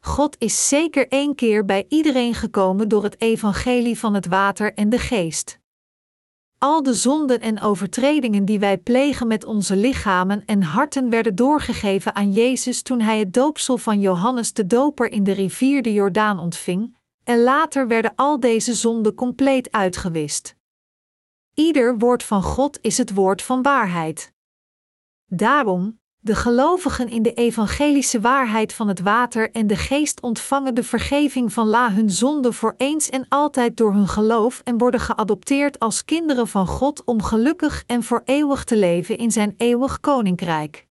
God is zeker één keer bij iedereen gekomen door het evangelie van het water en de geest. Al de zonden en overtredingen die wij plegen met onze lichamen en harten werden doorgegeven aan Jezus toen hij het doopsel van Johannes de Doper in de rivier de Jordaan ontving, en later werden al deze zonden compleet uitgewist. Ieder woord van God is het woord van waarheid. Daarom, de gelovigen in de evangelische waarheid van het water en de geest ontvangen de vergeving van la hun zonde voor eens en altijd door hun geloof en worden geadopteerd als kinderen van God om gelukkig en voor eeuwig te leven in zijn eeuwig koninkrijk.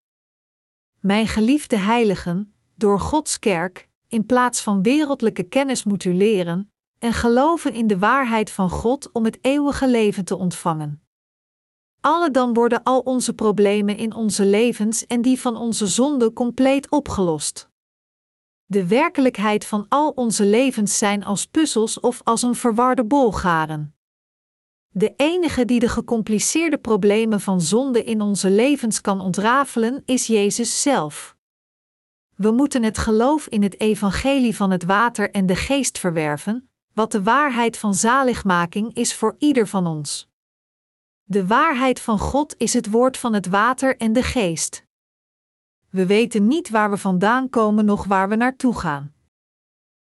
Mijn geliefde heiligen, door Gods kerk, in plaats van wereldlijke kennis moet u leren en geloven in de waarheid van God om het eeuwige leven te ontvangen. Alle dan worden al onze problemen in onze levens en die van onze zonde compleet opgelost. De werkelijkheid van al onze levens zijn als puzzels of als een verwarde bolgaren. De enige die de gecompliceerde problemen van zonde in onze levens kan ontrafelen, is Jezus zelf. We moeten het geloof in het evangelie van het water en de geest verwerven, wat de waarheid van zaligmaking is voor ieder van ons. De waarheid van God is het woord van het water en de geest. We weten niet waar we vandaan komen, noch waar we naartoe gaan.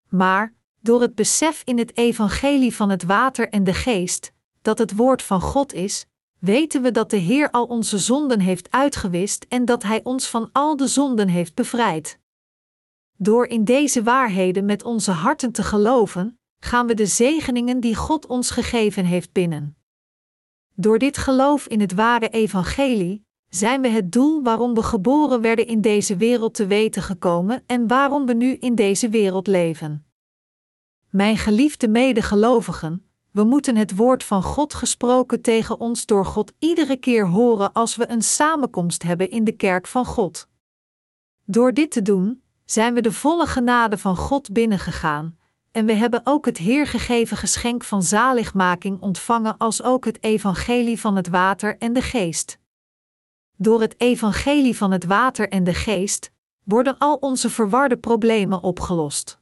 Maar, door het besef in het evangelie van het water en de geest, dat het woord van God is, weten we dat de Heer al onze zonden heeft uitgewist en dat Hij ons van al de zonden heeft bevrijd. Door in deze waarheden met onze harten te geloven, gaan we de zegeningen die God ons gegeven heeft binnen. Door dit geloof in het ware evangelie zijn we het doel waarom we geboren werden in deze wereld te weten gekomen en waarom we nu in deze wereld leven. Mijn geliefde medegelovigen, we moeten het woord van God gesproken tegen ons door God iedere keer horen als we een samenkomst hebben in de kerk van God. Door dit te doen, zijn we de volle genade van God binnengegaan, en we hebben ook het Heer gegeven geschenk van zaligmaking ontvangen, als ook het evangelie van het water en de geest. Door het evangelie van het water en de geest worden al onze verwarde problemen opgelost.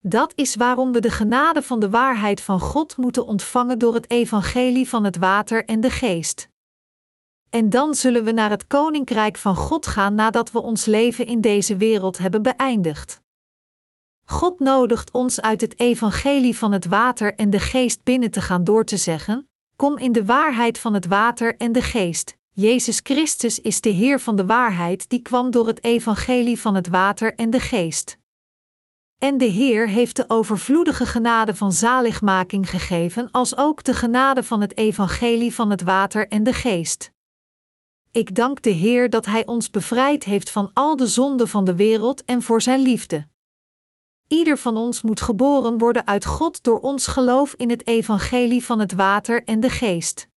Dat is waarom we de genade van de waarheid van God moeten ontvangen door het evangelie van het water en de geest. En dan zullen we naar het koninkrijk van God gaan nadat we ons leven in deze wereld hebben beëindigd. God nodigt ons uit het evangelie van het water en de geest binnen te gaan door te zeggen: Kom in de waarheid van het water en de geest. Jezus Christus is de Heer van de waarheid die kwam door het evangelie van het water en de geest. En de Heer heeft de overvloedige genade van zaligmaking gegeven, als ook de genade van het evangelie van het water en de geest. Ik dank de Heer dat Hij ons bevrijd heeft van al de zonden van de wereld en voor Zijn liefde. Ieder van ons moet geboren worden uit God door ons geloof in het evangelie van het water en de geest.